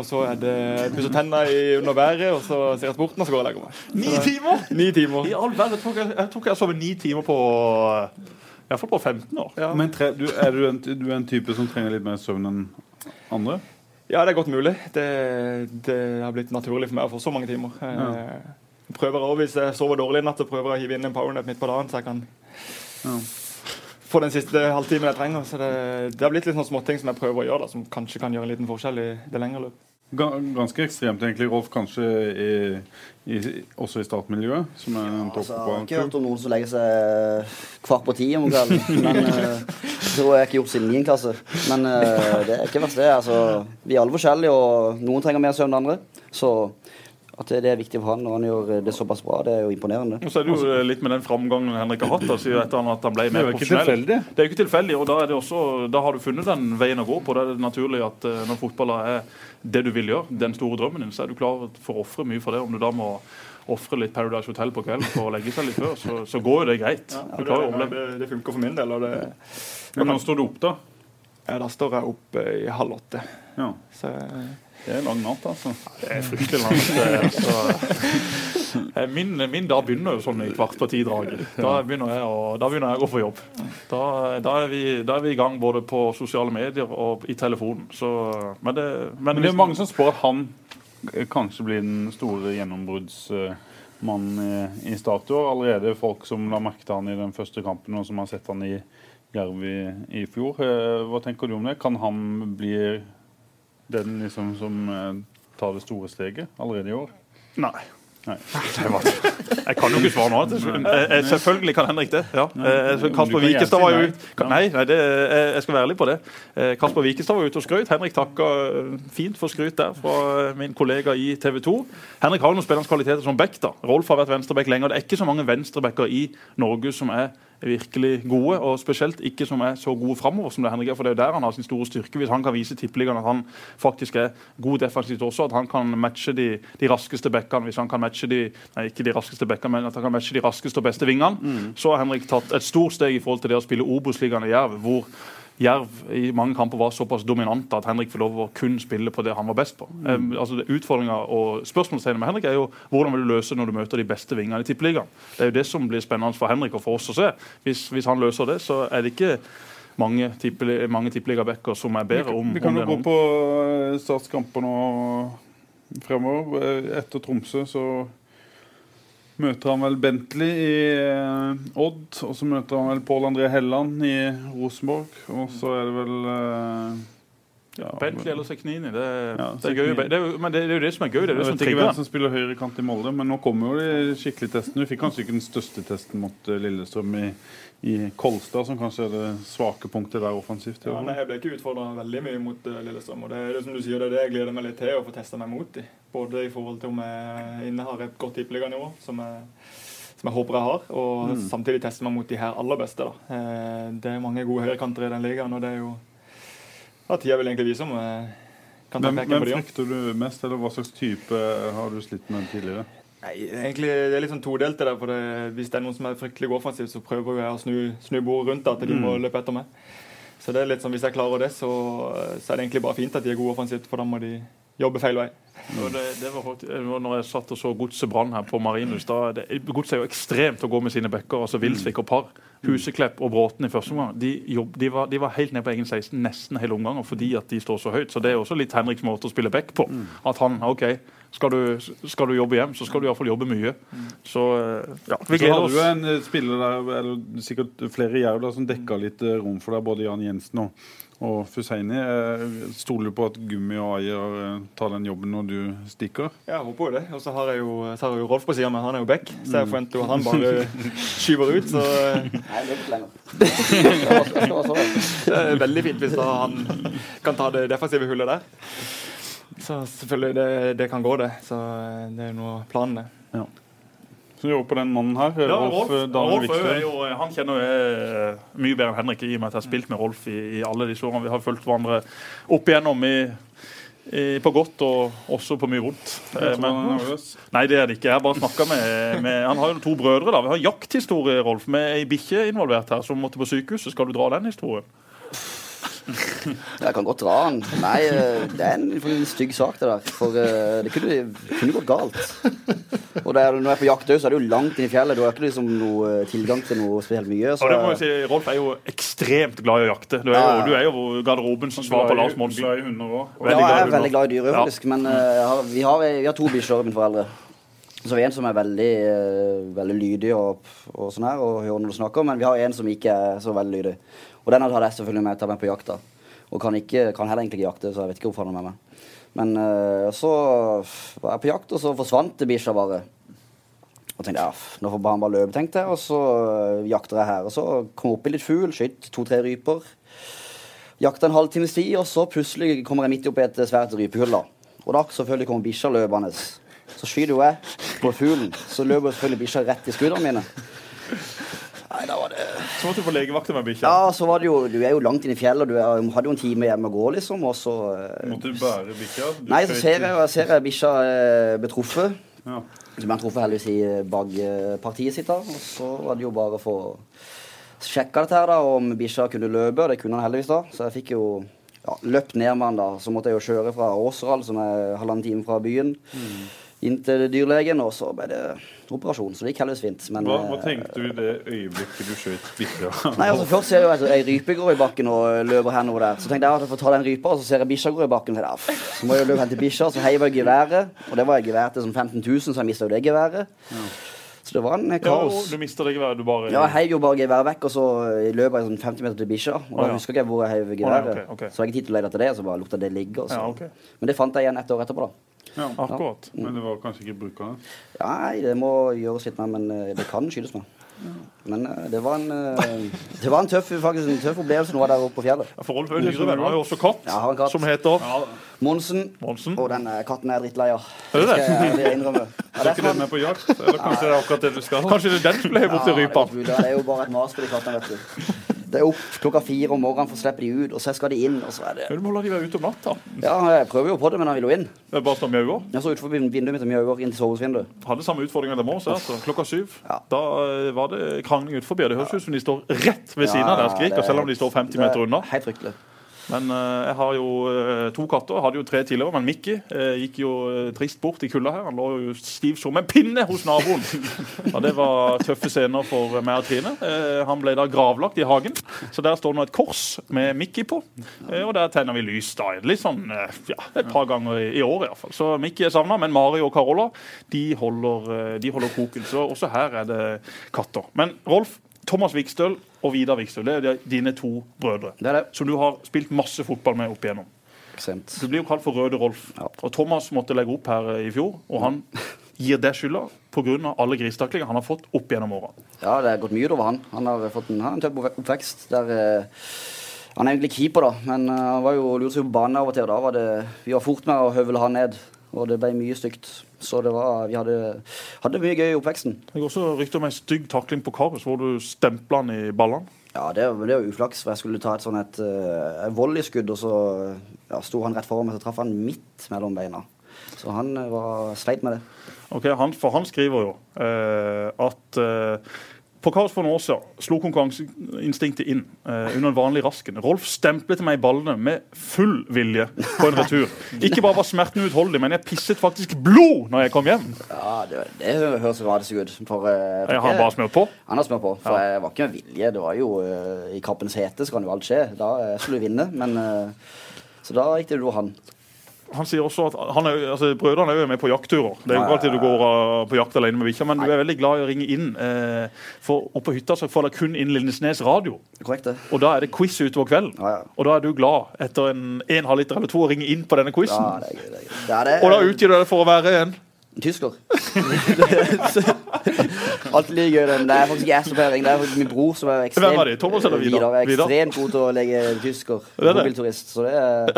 Og så er det pusse tenner under været, og så ser jeg sporten, og så går jeg og legger meg. Ni timer! Ni timer. I all verden, jeg tror ikke jeg, jeg, jeg har sovet ni timer på i hvert fall på 15 år. Ja. Men tre, du, er du en, du er en type som trenger litt mer søvn enn andre? Ja, det er godt mulig. Det, det har blitt naturlig for meg å få så mange timer. Jeg prøver også, Hvis jeg sover dårlig i natt, så prøver jeg å hive inn en powernap midt på dagen, så jeg kan Ja. Få den siste halvtimen jeg trenger. Så det, det har blitt litt sånne småting som jeg prøver å gjøre, da, som kanskje kan gjøre en liten forskjell i det lengre løp. Ganske ekstremt egentlig, Rolf, kanskje i, i, også i startmiljøet, som er en Altså, jeg har ikke hørt om noen som legger seg kvart på ti om kvelden. Men uh, det tror jeg ikke gjort siden 9. klasse. Men uh, det er ikke verst, det. Altså, vi er alle forskjellige, og noen trenger mer søvn enn andre. Så at det er viktig for han når han gjør det såpass bra, det er jo imponerende. Og så er det jo eh, litt med den framgangen Henrik har hatt. Altså, etter han at han ble er mer jo profesjonell. Det er jo ikke tilfeldig, og da, er det også, da har du funnet den veien å gå på. Da er det naturlig at eh, når fotballer er det du vil gjøre, den store drømmen din, så er du klar for å ofre mye for det. Om du da må ofre litt Paradise Hotel på kvelden for å legge seg litt før, så, så går jo det greit. Ja, det, det, det funker for min del. Og det, Men når står du opp, da. ja, da står jeg opp eh, i halv åtte. Ja. Så Det er lang natt, altså. Det er fryktelig lang natt. Altså. eh, min, min dag begynner jo sånn i kvart på ti-draget. Da, begynner jeg å- da begynner jeg å gå på jobb. Da, da, er vi, da er vi i gang både på sosiale medier og i telefonen. Så, men det, men Men det er mange som spår at han eh, kanskje blir den store gjennombruddsmannen i, i i år. Allerede folk som la merke til han i den første kampen, og som har sett han i Jerv i, i fjor. Eh, Hva tenker du om det? Kan han bli den liksom som eh, tar det store steget allerede i år? Nei. Nei. Det jeg kan jo ikke svare nå. Eh, eh, Selvfølgelig kan Henrik det. ja. Kasper Wikestad var jo nei. ut- Nei, nei det, jeg skal være ærlig på det. Kasper Wikestad var ute og skrøt. Henrik takka fint for skryt der fra min kollega i TV 2. Henrik har jo noen spillende kvaliteter som back. da. Rolf har vært venstreback lenge. og Det er ikke så mange venstrebacker i Norge som er virkelig gode, og spesielt ikke som er så gode framover som det Henrik er. For det er jo der han har sin store styrke. Hvis han kan vise tippeligaen at han faktisk er god defensivt også, at han kan matche de, de raskeste bekkene, hvis han kan matche de nei, ikke de raskeste bekkene, men at han kan matche de raskeste og beste vingene, mm. så har Henrik tatt et stort steg i forhold til det å spille Obos-ligaen i Jerv, hvor Jerv i mange kamper var såpass dominante at Henrik får lov å kun spille på det han var best på. Mm. Altså Utfordringa og spørsmålstegnet med Henrik er jo hvordan vil du løse når du møter de beste vingene i Tippeligaen. Det er jo det som blir spennende for Henrik og for oss å se. Hvis, hvis han løser det, så er det ikke mange, tippeli, mange tippeligabacker som er bedre om Vi kan jo gå på statskampene statskamper nå fremover. Eh, etter Tromsø så møter han vel Bentley i eh, Odd. Og så møter han vel Pål André Helland i Rosenborg. Og så er det vel eh, ja, Bentley eller Seknini. Det, ja, det, det, men det, er jo det som er gøy. Det er det jeg vet ikke hvem som spiller høyrekant i Molde, men nå kommer jo de skikkelige testene. Vi fikk kanskje ikke den største testen mot eh, Lillestrøm i, i Kolstad, som kanskje er det svake punktet der offensivt. Ja, nei, jeg ble ikke utfordra veldig mye mot uh, Lillestrøm. og det er det som du sier, det er det jeg gleder meg litt til å få testa meg mot dem. Både i forhold til om jeg innehar et godt tippeliganivå, som, som jeg håper jeg har, og mm. samtidig teste meg mot de her aller beste. da. Eh, det er mange gode høyrekanter i den ligaen, og det er jo ja, tida vil egentlig vise om jeg kan ta Hvem, hvem frykter du mest, eller hva slags type har du slitt med tidligere? Nei, egentlig Det er litt sånn todelt. det der, for det, Hvis det er noen som er fryktelig offensivt, så prøver jeg å snu, snu bordet rundt at de mm. må løpe etter meg. Så det er litt sånn, Hvis jeg klarer det, så, så, er det egentlig bare fint at de er gode offensivt, for da må de jobbe feil vei. Mm. Det, det, var faktisk, når jeg satt og så Godset Brann her på Marinus da, Godset er jo ekstremt å gå med sine bekker. altså Vilsvik og Par, Huseklepp og Bråten i første omgang de, jobb, de, var, de, var, helt ned på egen 16 nesten hele omgangen fordi at de står så høyt. Så Det er også litt Henriks måte å spille back på. Mm. At han OK, skal du, skal du, jobbe hjem, så skal du iallfall jobbe mye. Så eh, ja, vi gleder oss. Så hadde du en spiller der, eller sikkert flere jerv som dekka litt eh, rom for deg, både Jan Jensen og og Fuseini, eh, stoler du på at Gummi og Ayer eh, tar den jobben når du stikker? Ja, jeg håper jo det. Og så har jeg jo, så har jeg jo Rolf på sida men han er jo back. Så jeg forventer jo at han bare skyver ut. Så eh. Nei, det ikke lenger. det er veldig fint hvis han kan ta det defensive hullet der. Så selvfølgelig, det, det kan gå, det. Så det er jo noe planen, det. Ja. Så jobber på den mannen her. Ja, Rolf, Rolf, Rolf jo, han kjenner jeg mye bedre enn Henrik, i og med at jeg har spilt med Rolf i, i alle disse årene. Vi har fulgt hverandre opp igjennom i, i, på godt og også på mye vondt. Eh, men, nei, det er det ikke. Jeg har bare snakka med, med, Han har jo to brødre. da. Vi har jakthistorie, Rolf, med ei bikkje involvert her som måtte på sykehuset. Skal du dra den historien? Jeg kan godt dra den. Nei, eh, det er en, en stygg sak, det der. For uh, det kunne, kunne, gått galt. Og er, når jeg er på jakt så er det jo langt inn i fjellet. Du har ikke liksom noe eh, tilgang til noe spesielt mye. Så, og det må jeg si, Rolf er jo ekstremt glad i å jakte. Du er jo, du er jo garderobens svar på Lars Monsen. Glad i hunder òg. Ja, jeg er veldig glad i dyr, faktisk. Men uh, har, vi, har, vi, har, to bikkjer, mine foreldre. Så vi har en som er veldig, uh, veldig lydig og, og sånn her, og hører når du snakker, men vi har en som ikke er så veldig lydig. Og den hadde jeg selvfølgelig med, med på jakta. Og kan, ikke, kan, heller egentlig ikke jakte, så jeg vet ikke hvorfor han er med meg. Men uh, så var jeg på jakt, og så forsvant bikkja bare. Og tenkte ja, nå får han bare løpe, tenkte jeg. Og så uh, jakter jeg her. Og så kom jeg opp i litt fugl, skjøt to-tre ryper. Jakta en halvtimes tid, og så plutselig kommer jeg midt oppi et svært rypehull. da. Og da selvfølgelig kommer bikkja løpende. Så skyter jo jeg på fuglen. Så løper selvfølgelig bikkja rett i skuddene mine. Nei, da var det Så måtte du på legevakta med bikkja? Ja, så var det jo Du er jo langt inn i fjellet, du er, hadde jo en time hjemme å gå, liksom, og så uh, Måtte du bære bikkja? Nei, så ser jeg, ser jeg bikkja uh, betruffet. Ja. Som jeg truffet heldigvis i eh, bakpartiet sitt. da Og så var det jo bare å få sjekka dette her, da, om bikkja kunne løpe. Det kunne han heldigvis, da. Så jeg fikk jo ja, løpt ned med han da. Så måtte jeg jo kjøre fra Åseral, som er halvannen time fra byen. Mm inn til dyrlegen, og så ble det operasjon. Så det gikk heldigvis fint. Men, hva, hva, eh, tenkte du i det øyeblikket du skjøt bikkja? Nei, altså Først ser jeg jo ei rype går i bakken og løper hen der. Så tenkte jeg at jeg får ta den rypa, og så ser jeg bikkja går i bakken. Så, så må jeg løpe hen til bikkja, så heiver jeg geværet. Og det var et gevær til sånn 15 000, så jeg mista jo det geværet. Ja. Så det var en kaos. Ja, du mista det geværet? Du bare Ja, jeg heiv jo bare geværet vekk, og så løp jeg sånn 50 meter til bikkja. Og da ah, ja. husker jeg hvor jeg heiv geværet. Ah, ja, okay, okay. Så jeg ikke tid til å lete etter det, og så bare lot jeg det ligge. Okay. Men det fant jeg igjen et år etterpå, da. Ja, akkurat. Ja. Men det var kanskje ikke brukende? Nei, det må gjøres litt mer, men eh, det kan skytes med. Men uh, det var en uh, Det var en tøff, faktisk, en tøff opplevelse nå der oppe på fjellet. Ja, for Rolf Høyre har jo også katt, ja, katt. som heter ja. Monsen. Monsen. Og den katten er drittlei av. Det skal jeg innrømme. Jeg Er ikke den med på jakt? Eller kanskje det er akkurat det du skal? Kanskje det er den som ble borti rypa? Ja, det er jo bare et mas for de kattene, vet du. Det er opp klokka fire om morgenen for å slippe de ut, og så skal de inn, og så er det Ja, Du må la de være ute om natta. Ja, jeg prøver jo på det, men han vil jo inn. Det er bare som mjauer. Jeg så utenfor vinduet mitt og mjauer inn til soveromsvinduet. Hadde samme utfordringer til morges. Altså. Klokka syv. Ja. Da eh, var det krangling utenfor. Det høres ut som de står rett ved siden av der og skriker, selv om de står 50 meter unna. Helt fryktelig. Men eh, jeg har jo eh, to katter. Hadde jo tre tidligere, men Mickey eh, gikk jo trist bort i kulda her. Han lå jo stiv som en pinne hos naboen. Og det var tøffe scener for meg og Trine. Han ble da gravlagt i hagen, så der står nå et kors med Mickey på. Og der tenner vi lys da, litt sånn ja, et par ganger i, i året iallfall. Så Mickey er savna, men Mari og Carola de holder, de holder koken. Så også her er det katter. Men Rolf, Thomas Vikstøl og Vidar Vikstøl, det er dine to brødre Det er det. som du har spilt masse fotball med opp igjennom. Sent. Du blir jo kalt for Røde Rolf. Ja. Og Thomas måtte legge opp her eh, i fjor, og han gir deg skylda pga. alle grisetaklinger han har fått opp gjennom åra. Ja, det har gått mye over han. Han har fått en, en tøff oppvekst. Der, eh, han er egentlig keeper, da, men eh, han var jo lurte seg på banen av og til. og Da var det, vi var fort med å høvle han ned, og det ble mye stygt. Så det var, vi hadde, hadde mye gøy i oppveksten. Det går også rykter om en stygg takling på Karus, hvor du stempla han i ballene. Ja, det, det var uflaks, for jeg skulle ta et sånn et uh, volleyskudd, og så ja, sto han rett foran meg, så traff han midt mellom beina. Så han eh, var sleit med det. Ok, han, For han skriver jo uh, at eh, på Kaos for noen år siden slo konkurranseinstinktet inn eh, under en vanlig rasken. Rolf stemplet meg i ballene med full vilje på en retur. Ikke bare var smerten uutholdelig, men jeg pisset faktisk blod når jeg kom hjem. Ja, Det, det høres radisk ut. For, eh, for Jeg har det- bare smurt på. Han har smurt på, for jeg var ikke med vilje. Det var jo eh, I kappens hete så kan jo alt skje. Da eh, skulle du vinne, men eh, Så da gikk det jo han. Han sier også at han er, altså, Brødrene er jo med på jaktturer. Det er jo ikke alltid du går uh, på jakt alene med bikkja, men du er veldig glad i å ringe inn. Uh, for Oppe på hytta så får dere kun inn Lindesnes radio, Korrekt, det. og da er det quiz utover kvelden. Ja, ja. Og da er du glad etter en, en halvliter eller to å ringe inn på denne quizen. Ja, det er. Det er. Det er det. Og da utgir du deg for å være en Tysker. Alltid like gøy, det. Men det er faktisk ikke pleier. Det er faktisk min bror som er ekstremt Hvem er det? Thomas eller Vidar? Vidar er ekstremt god til å legge tysker. Er. Mobilturist. Så det er,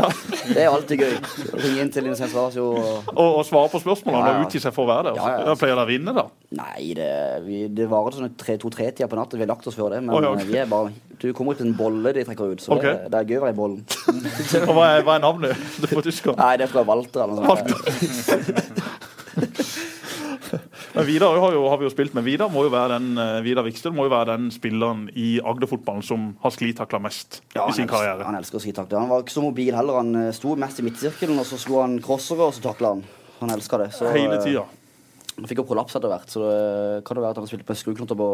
det er alltid gøy. Å Ringe inn til Lindsens Radio og og, og svare på spørsmålene Ja, ja. og utgi seg for å være der. Ja, ja, ja. Pleier dere å vinne, da. Nei, det, vi, det varer sånn to-tre-tida på natta. Vi har lagt oss før det. Men oh, ja, ok. eh, vi er bare Du kommer ut en bolle de trekker ut, så okay. det, det er gøy å være i bollen. Og hva er, hva er navnet er på tysker? Nei, det er fra Walter eller noe sånt. Men Vidar har, jo, har vi jo spilt med. Vidar må jo være den eh, Vidar Vikstøl må jo være den spilleren i Agder-fotballen som har sklitakla mest Ja, i sin elsker, karriere. han elsker å sklitakle. Han var ikke så mobil heller. Han eh, sto mest i midtsirkelen, og så slo han crossere, og så takla han. Han elska det. Så, Hele eh, tida. Han fikk jo prolaps etter hvert, så det kan det være at han spilte på skruknotter på,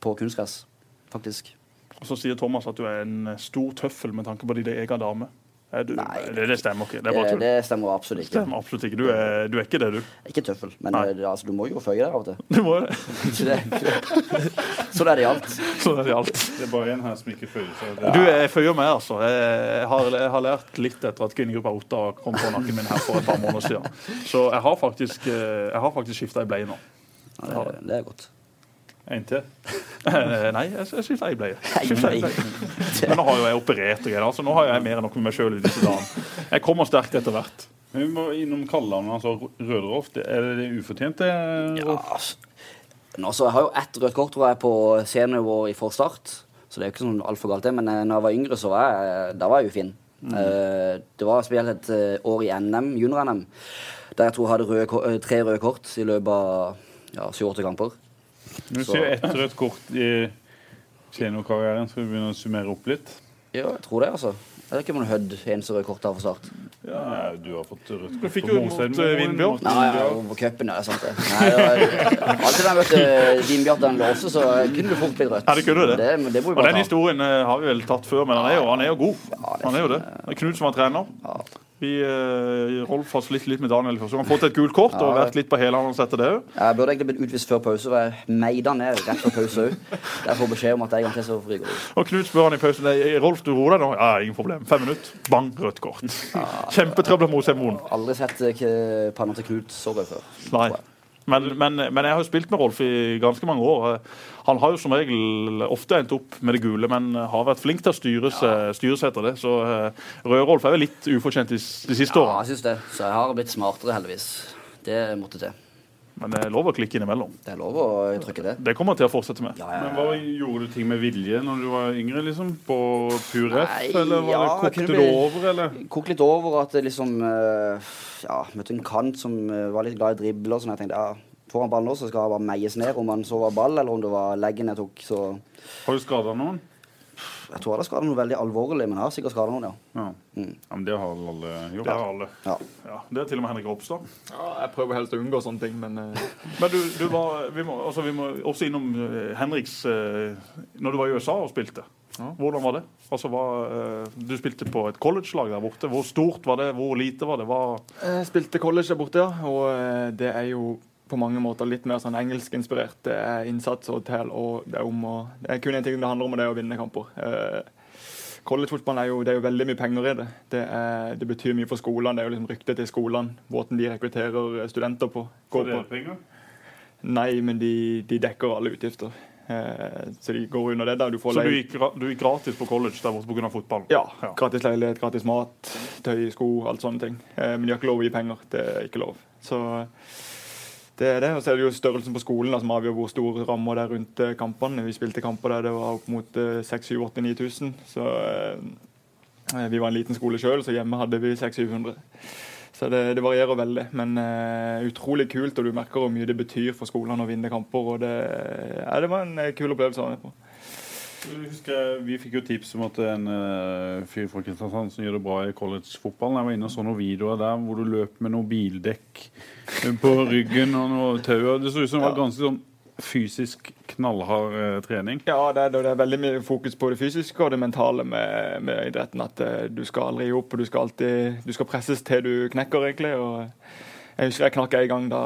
på kunstgress. Faktisk. Og så sier Thomas at du er en stor tøffel med tanke på din egen dame. Er du, Nei. det, det stemmer ikke. Det er Det, bare tull. det stemmer absolutt ikke. Stemmer absolutt ikke. Du er, du er ikke det, du. Ikke tøffel, men eh, altså, du må jo føye deg av og til. Du må det. Sånn er det i alt. Sånn er det i alt. Det er bare en her som ikke føyer seg. Ja. Du jeg føyer meg, altså. Jeg har, jeg har lært litt etter at kvinnegruppa Otta kom på nakken min her for et par måneder siden. Så jeg har faktisk, eh, jeg har faktisk skifta i bleie nå. Ja, det, det er godt. En til. Eh, Nei, jeg, jeg skifta i bleie. Jeg skiftet i Nei. bleie. Men nå har jo jeg operert og greier. så nå har jeg mer enn nok med meg sjøl i disse dagene. Jeg kommer sterkt etter hvert. Vi må innom kallenavnet altså Rødrolf, Er det det ufortjente? Ja, Rolf? altså, nå, så jeg har jo ett rødt kort tror jeg på seniornivå i Forstart. Så det er jo ikke sånn altfor galt, det. Men da når jeg var yngre, så var jeg, da var jeg jo fin. Eh, det var spesielt et eh, år i NM, junior-NM, der jeg tror jeg hadde røde, eh, tre røde kort i løpet av ja, syv-åtte kamper. Du Så- sier ett rødt kort i kinokarrieren, Skal vi begynne å summere opp litt? Ja, jeg tror det, altså. Jeg vet ikke om man hødd eneste røde kort her for Start. Ja, du har fått rødt kort. Du fikk jo mot, eh, Nei, ja, på cupen, ja, det er sant det. Nei, det alltid da jeg møtte Vinbjart den låse, så kunne du fort blitt rødt. Ja, det kunne det. Det, det Og den ta. historien eh, har vi vel tatt før, men han er jo, han er jo god. Ja, er Han er jo det. Det er Knut som var trener. Ja. Vi, eh, Rolf har slitt litt med Daniel først. Han har fått et gult kort og vært litt på hælene hans etter det òg. Jeg burde egentlig blitt utvist før pause, for jeg meida ned rett før pause òg. Jeg får beskjed om at jeg ikke så ryker ut. Og Knut spør han i pausen «Nei, Rolf, du roer deg nå? Ja, ingen problem. Fem minutter, bang, rødt kort. Kjempetrøbbel mot Semoen. Aldri sett eh, panna til Knut så rød før. Nei. Men, men, men jeg har jo spilt med Rolf i ganske mange år. Han har jo som regel ofte endt opp med det gule, men har vært flink til å styre seg, etter det. Så uh, Rød-Rolf er vel litt ufortjent de, de siste Ja, årene. jeg syns det. Så jeg har blitt smartere, heldigvis. Det måtte til. Men det er lov å klikke innimellom. Det er lov å trykke det. Det kommer jeg til å fortsette med. Ja, ja, Men hva Gjorde du ting med vilje når du var yngre? liksom? På pur F? Eller var ja, det, kokte du det over, eller? Kokte litt over at det liksom eh, Ja, møtte en kant som eh, var litt glad i dribler. Sånn jeg tenkte ja, får han ballen nå, så skal han bare meies ned om han så var ball, eller om det var leggen jeg tok. Så Har du skada noen? Jeg tror jeg hadde skadet noe veldig alvorlig, men jeg har sikkert skadet noen, ja. Ja. Mm. ja. Men det har alle gjort. Det har alle. ja. Ja, det er til og med Henrik Ropstad. Ja, jeg prøver helst å unngå sånne ting, men uh... Men du, du var, vi, må, altså, vi må også innom eh, Henriks uh, Når du var i USA og spilte. Ja. Hvordan var det? Altså, hva, eh, du spilte på et college-lag der borte. Hvor stort var det? Hvor lite var det? Hva, Jeg spilte college der borte, ja. Og eh, det er jo på mange måter litt mer sånn engelskinspirert. Er innsats og til. og det er om å Det er kun én ting det handler om, og det er å vinne kamper. Eh, Collegefotball er jo, det er jo veldig mye penger i det. Det, er, det betyr mye for skolene. Det er jo liksom ryktet til skolene. Måten de rekrutterer studenter på. Går på. penger? Nei, men de, de dekker alle utgifter. Eh, så de går under det. der. Du får så du gikk, du gikk gratis på college der borte pga. fotballen? Ja. Ja. Gratis leilighet, gratis mat, tøy, sko, alt sånne ting. Eh, men de har ikke lov å gi penger. Det er ikke lov. Så det er det. Og så er det jo størrelsen på skolen da, som avgjør hvor stor ramme det er rundt eh, kampene. Vi spilte kamper der det var opp mot eh, 6000-9000. Så eh, vi var en liten skole sjøl, så hjemme hadde vi 600-700. Så det, det varierer veldig. Men eh, utrolig kult, og du merker hvor mye det betyr for skolene å vinne kamper. og Det, ja, det var en eh, kul opplevelse å være med på. Husker, Vi fikk jo tips om at en uh, fyr fra Kristiansand som gjør det bra i collegefotballen. Jeg var inne og så noen videoer der hvor du løp med noen bildekk eh, på ryggen og noe tau. Det så ut som det var ganske sånn fysisk knallhard eh, trening. Ja, det er, det er veldig mye fokus på det fysiske og det mentale med, med idretten. At eh, du skal aldri gi opp, og du skal alltid du skal presses til du knekker, egentlig. og jeg husker jeg knakk en gang. Da,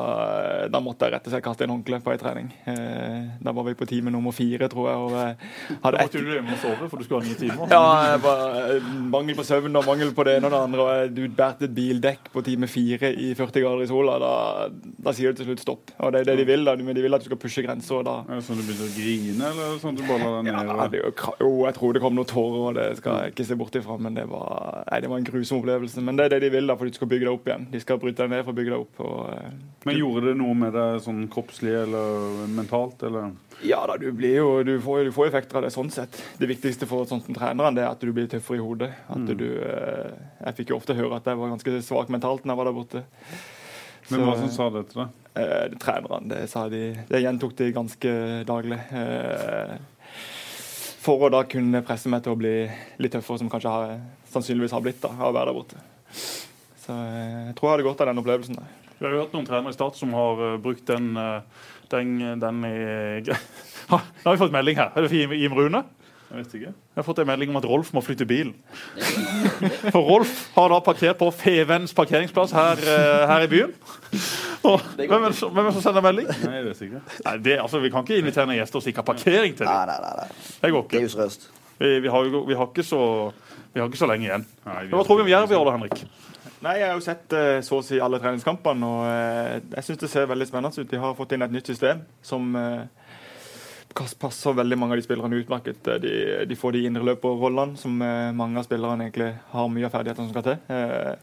da måtte jeg rett og slett kaste inn håndkle på en trening. Eh, da var vi på time nummer fire, tror jeg. og jeg Da hadde ett måtte du hjemme og sove, for du skulle ha ni timer. ja, var, eh, mangel på søvn og mangel på det ene og det andre. og Du bærte et bildekk på time fire i 40 grader i sola. Da, da sier du til slutt stopp. Og det er det de vil. da, men De vil at du skal pushe da Er det sånn du begynte å grine, eller sånn du bare la deg ja, ned? det er jo, jeg tror det kom noen tårer, og det skal jeg ikke se bort ifra. Men det var, nei, det var en grusom opplevelse. Men det er det de vil, da, for de skal bygge deg opp igjen. De skal bryte deg ned for å bygge deg opp. Og, eh, Men gjorde det noe med deg sånn kroppslig eller mentalt? eller? ja da, du, blir jo, du, får, du får effekter av det sånn sett. Det viktigste for sånn som treneren det er at du blir tøffere i hodet. At du, eh, jeg fikk jo ofte høre at jeg var ganske svak mentalt når jeg var der borte. Men hva som sa det til deg? Eh, det- trenerne, det sa de Det gjentok de ganske daglig. Eh, for å da kunne presse meg til å bli litt tøffere, som kanskje har, sannsynligvis har blitt da, av å være der borte. Så eh, jeg tror jeg hadde godt av den opplevelsen. der. Vi har hørt noen trenere i Start som har eh, brukt den, eh, den, den i Nå har vi fått melding her. Er det for Jim Rune? Jeg vet ikke. Jeg har fått en melding om at Rolf må flytte bilen. For Rolf har da parkert på Fevens parkeringsplass her, her i byen. Og, hvem, er hvem er det som sender melding? Nei, det er sikkert. Nei, det, altså, Vi kan ikke invitere noen gjester og si ikke ha parkering til dem. nei, nei. nei. Det går Det er useriøst. Vi, vi, har, vi, har ikke så, vi har ikke så lenge igjen. Nei, Men Hva tror vi om ikke- Jerv i år, da, Henrik? Nei, Jeg har jo sett eh, så å si alle treningskampene, og eh, jeg syns det ser veldig spennende ut. De har fått inn et nytt system som eh, passer veldig mange av de spillerne utmerket. De, de får de indreløperrollene som mange av spillerne egentlig har mye av ferdighetene som skal til.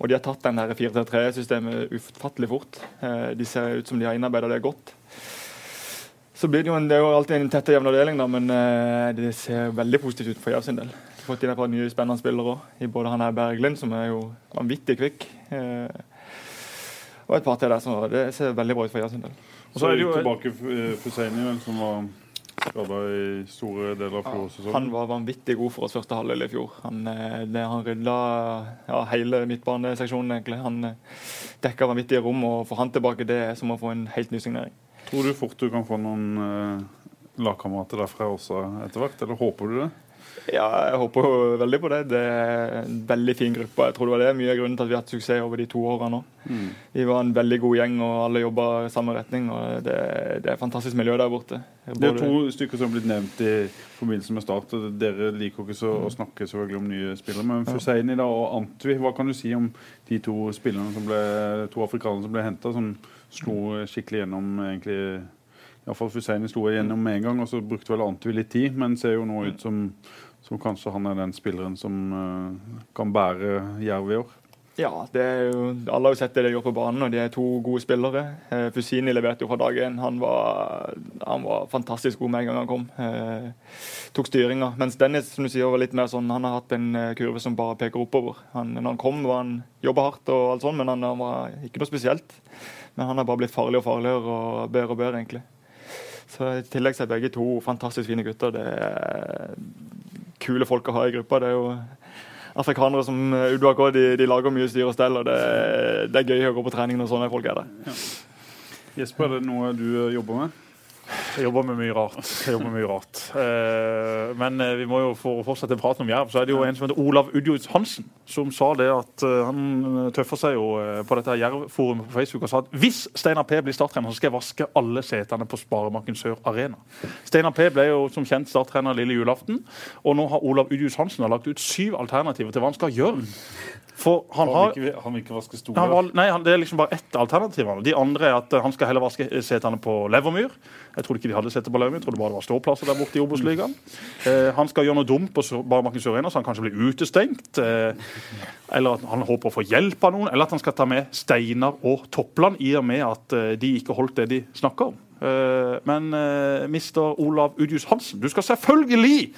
Og de har tatt den der 4-3-3-systemet ufattelig fort. De ser ut som de har innarbeida det godt. Så blir det jo, en, det er jo alltid en tett og jevn avdeling, da, men det ser veldig positivt ut for Jerv sin del. Fått inn et par nye spennende spillere òg. I både han her Berglind, som er jo vanvittig kvikk, eh, og et par til der. Så det ser veldig bra ut for del. Og så er det jo tilbake eh, Fusaini, som var skada i store deler av fjorårssesongen. Han var vanvittig god for oss første halvdel i fjor. Han, eh, det, han rydda ja, hele midtbaneseksjonen, egentlig. Han eh, dekka vanvittige rom, og for han tilbake, det er som å få en helt ny signering. Tror du fort du kan få noen eh, lagkamerater derfra også etter hvert, eller håper du det? Ja, jeg håper jo veldig på det. Det er en veldig fin gruppe. Jeg tror det var det mye av grunnen til at vi har hatt suksess over de to årene nå. Vi var en veldig god gjeng, og alle jobba i samme retning. og Det, det er et fantastisk miljø der borte. Det er to stykker som har blitt nevnt i forbindelse med Start. Dere liker ikke så å snakke selvfølgelig om nye spillere, men Fusaini da, og Antwi, hva kan du si om de to spillerne som ble, to afrikanerne som ble henta, som slo skikkelig gjennom egentlig Iallfall Fusaini slo igjennom med en gang, og så brukte vel Antwi litt tid, men ser jo nå ut som, som kanskje han er den spilleren som uh, kan bære Jerv i år. Ja, jo, alle har jo sett det de gjør på banen, og de er to gode spillere. Eh, Fusini leverte jo fra dag én. Han, han var fantastisk god med en gang han kom. Eh, tok styringa. Mens Dennis som du sier, var litt mer sånn, han har hatt en kurve som bare peker oppover. Han, når han kom, var han jobba hardt, og alt sånt, men han, han var ikke noe spesielt. Men han har bare blitt farligere og farligere og bedre og bedre, egentlig. Så I tillegg så er begge to fantastisk fine gutter. Det er kule folk å ha i gruppa. Det er jo afrikanere som Uduak også, de, de lager mye styr og stell. og det, det er gøy å gå på trening når sånne folk er der. Jesper, er det noe du jobber med? Jeg jobber med mye rart. Jeg jobber med mye rart. Eh, men eh, vi må jo for å fortsette praten om Jerv, så er det jo en som heter Olav Udjus Hansen, som sa det at eh, han tøffer seg jo på dette Jerv-forumet på Facebook og sa at hvis Steinar P blir starttrener, så skal jeg vaske alle setene på Sparebanken Sør Arena. Steinar P ble jo som kjent starttrener lille julaften, og nå har Olav Udjus Hansen lagt ut syv alternativer til hva han skal gjøre. For han Han vil ikke, han vil ikke vaske store. han nei, han, Det er liksom bare ett alternativ. De andre er at eh, han skal heller vaske setene på Levermyr. Jeg trodde ikke de hadde seter på Levermyr, jeg trodde bare det var ståplasser der borte i Obos-ligaen. Eh, han skal gjøre noe dumt på barmarken Sparebanken Sør Arena, så han kanskje blir utestengt. Eh, eller at han håper å få hjelp av noen, eller at han skal ta med Steinar og Toppland, i og med at eh, de ikke holdt det de snakker om. Eh, men eh, mister Olav Udjus Hansen, du skal selvfølgelig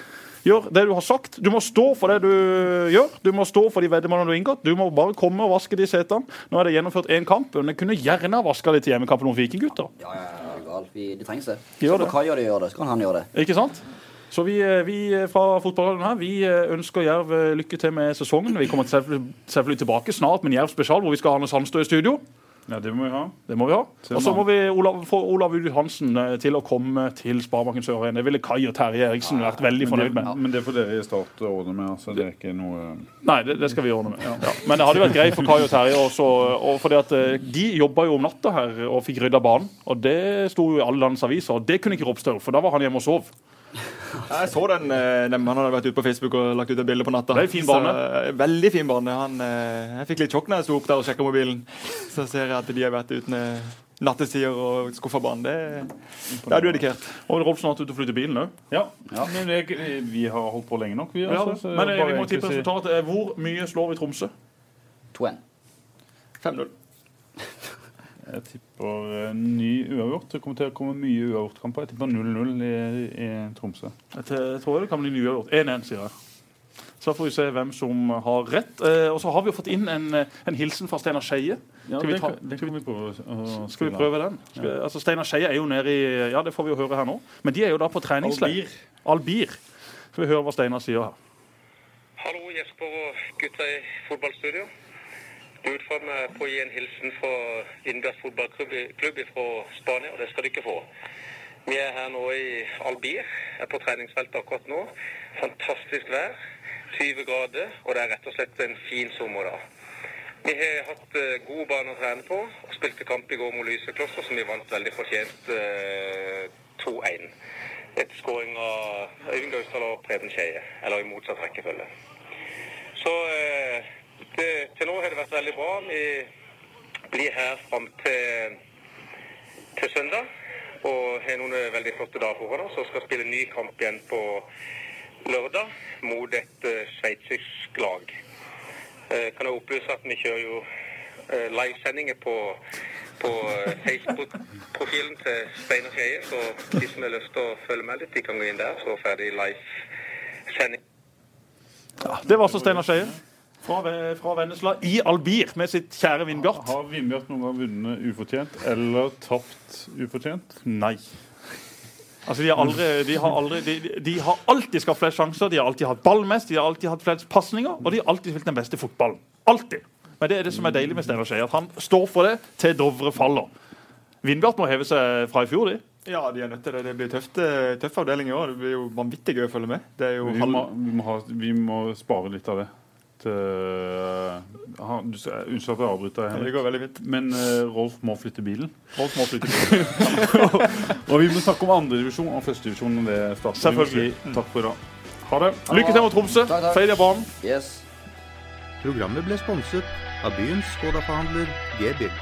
Gjør det du har sagt. Du må stå for det du gjør. Du må stå for de veddemålene du har inngått. Du må bare komme og vaske de setene. Nå er det gjennomført én kamp. Men jeg kunne gjerne ha vaska det til hjemmekampen mot Vikinggutter. Ja, ja, ja. Vi, det trengs det. Gjør det. Kai gjør det, gjør det, så kan han gjøre det. Ikke sant? Så vi, eh, vi fra fotballradioen her, vi eh, ønsker Jerv eh, lykke til med sesongen. Vi kommer selvfølgelig selvfølgelig tilbake snart med en Jerv spesial, hvor vi skal ha Arne Sandstø i studio. Ja, det må vi ha. Det må vi ha. Og så må vi Olav, få Olav Udy Hansen eh, til å komme til Sparebanken Sør igjen. Det ville Kai og Terje Eriksen vært veldig fornøyd med. men det får dere i Start ordne med. altså. Det er ikke noe Nei, det, det skal vi ordne med. Ja. Men det hadde vært greit for Kai og Terje også. Og fordi at eh, De jobba jo om natta her og fikk rydda banen. Og det sto jo i alle landets aviser. Og det kunne ikke Ropstø, for da var han hjemme og sov. Jeg så den, eh, Han hadde vært ute på Facebook og lagt ut et bilde på natta. Det er en fin bane. Så, eh, veldig fin bane. Han, eh, jeg fikk litt sjokk når jeg sto opp der og sjekka mobilen. Så ser jeg at de har vært ute nattesider og skuffa banen. Det, det er dedikert. Og Rolf snart ute og flytter bilen òg. Ja, men jeg, vi har holdt på lenge nok, vi. Altså, ja, men jeg, vi må tippe resultatet. Hvor mye slår vi Tromsø? 2-1. 5-0. Jeg tipper eh, ny uavgjort. Det kommer til å komme mye uavgjortkamper. Jeg tipper 0-0 i, i Tromsø. Jeg jeg tror det kan bli ny uavgjort. 1-1, sier jeg. Så får vi se hvem som har rett. Eh, og så har vi jo fått inn en, eh, en hilsen fra Steinar Skeie. Ja, Skal vi prøve å å Skal vi prøve den? Skal, altså Steinar Skeie er jo nede i Ja, det får vi jo høre her nå. Men de er jo da på treningsleir. Albir. Skal vi høre hva Steinar sier her. Hallo, Jesper og gutta i fotballstudio. Du utfordrer meg på å gi en hilsen fra Vindbjart fotballklubb fra Spania, og det skal du ikke få. Vi er her nå i Albir, er på treningsfeltet akkurat nå. Fantastisk vær, 20 grader, og det er rett og slett en fin sommerdag. Vi har hatt god gode baner å trene på, og spilte kamp i går mot Lysekloster, som vi vant veldig fortjent eh, 2-1. Etter skåring av Øyvind Gausdal og Preben Skeie, eller i motsatt rekkefølge. Så eh, det, til nå har det vært veldig bra. Vi blir her fram til, til søndag og har noen veldig flotte dager foran oss. Og skal spille ny kamp igjen på lørdag mot et uh, sveitsisk lag. Uh, kan jeg opplyse at vi kjører jo uh, livesendinger på, på Facebook-profilen til Steinar Skeie. Så de som har lyst til å følge med litt, de kan gå inn der. Så får de livesending. Ja, det var altså Steinar Skeie fra, fra Vennesla i Albir med sitt kjære Vindbjart. Har Vindbjart noen gang vunnet ufortjent eller tapt ufortjent? Nei. Altså, de har, aldri, de, har aldri, de, de har alltid skapt flest sjanser, de har alltid hatt ball mest, de har alltid hatt flest pasninger, og de har alltid spilt den beste fotballen. Alltid. Men det er det som er deilig med Steinar Skei, at han står for det til Dovre faller. Vindbjart må heve seg fra i fjor, de. Ja, de er nødt til det. Det blir tøft, eh, tøff avdeling i år. Det blir jo vanvittig gøy å følge med. Det er jo Vi må, vi, må ha, vi må spare litt av det. Til, ha, du, skal- Unnskyld at jeg avbryter. Det går veldig fint. Men uh, Rolf må flytte bilen. Rolf må flytte. bilen. Og vi må snakke om andredivisjon og førstedivisjon. Selvfølgelig. Si Takk for i dag. Ha det. Lykke til mot Tromsø. Takk. Banen. Yes. Programmet ble sponset av byens Skoda-forhandler G-bil.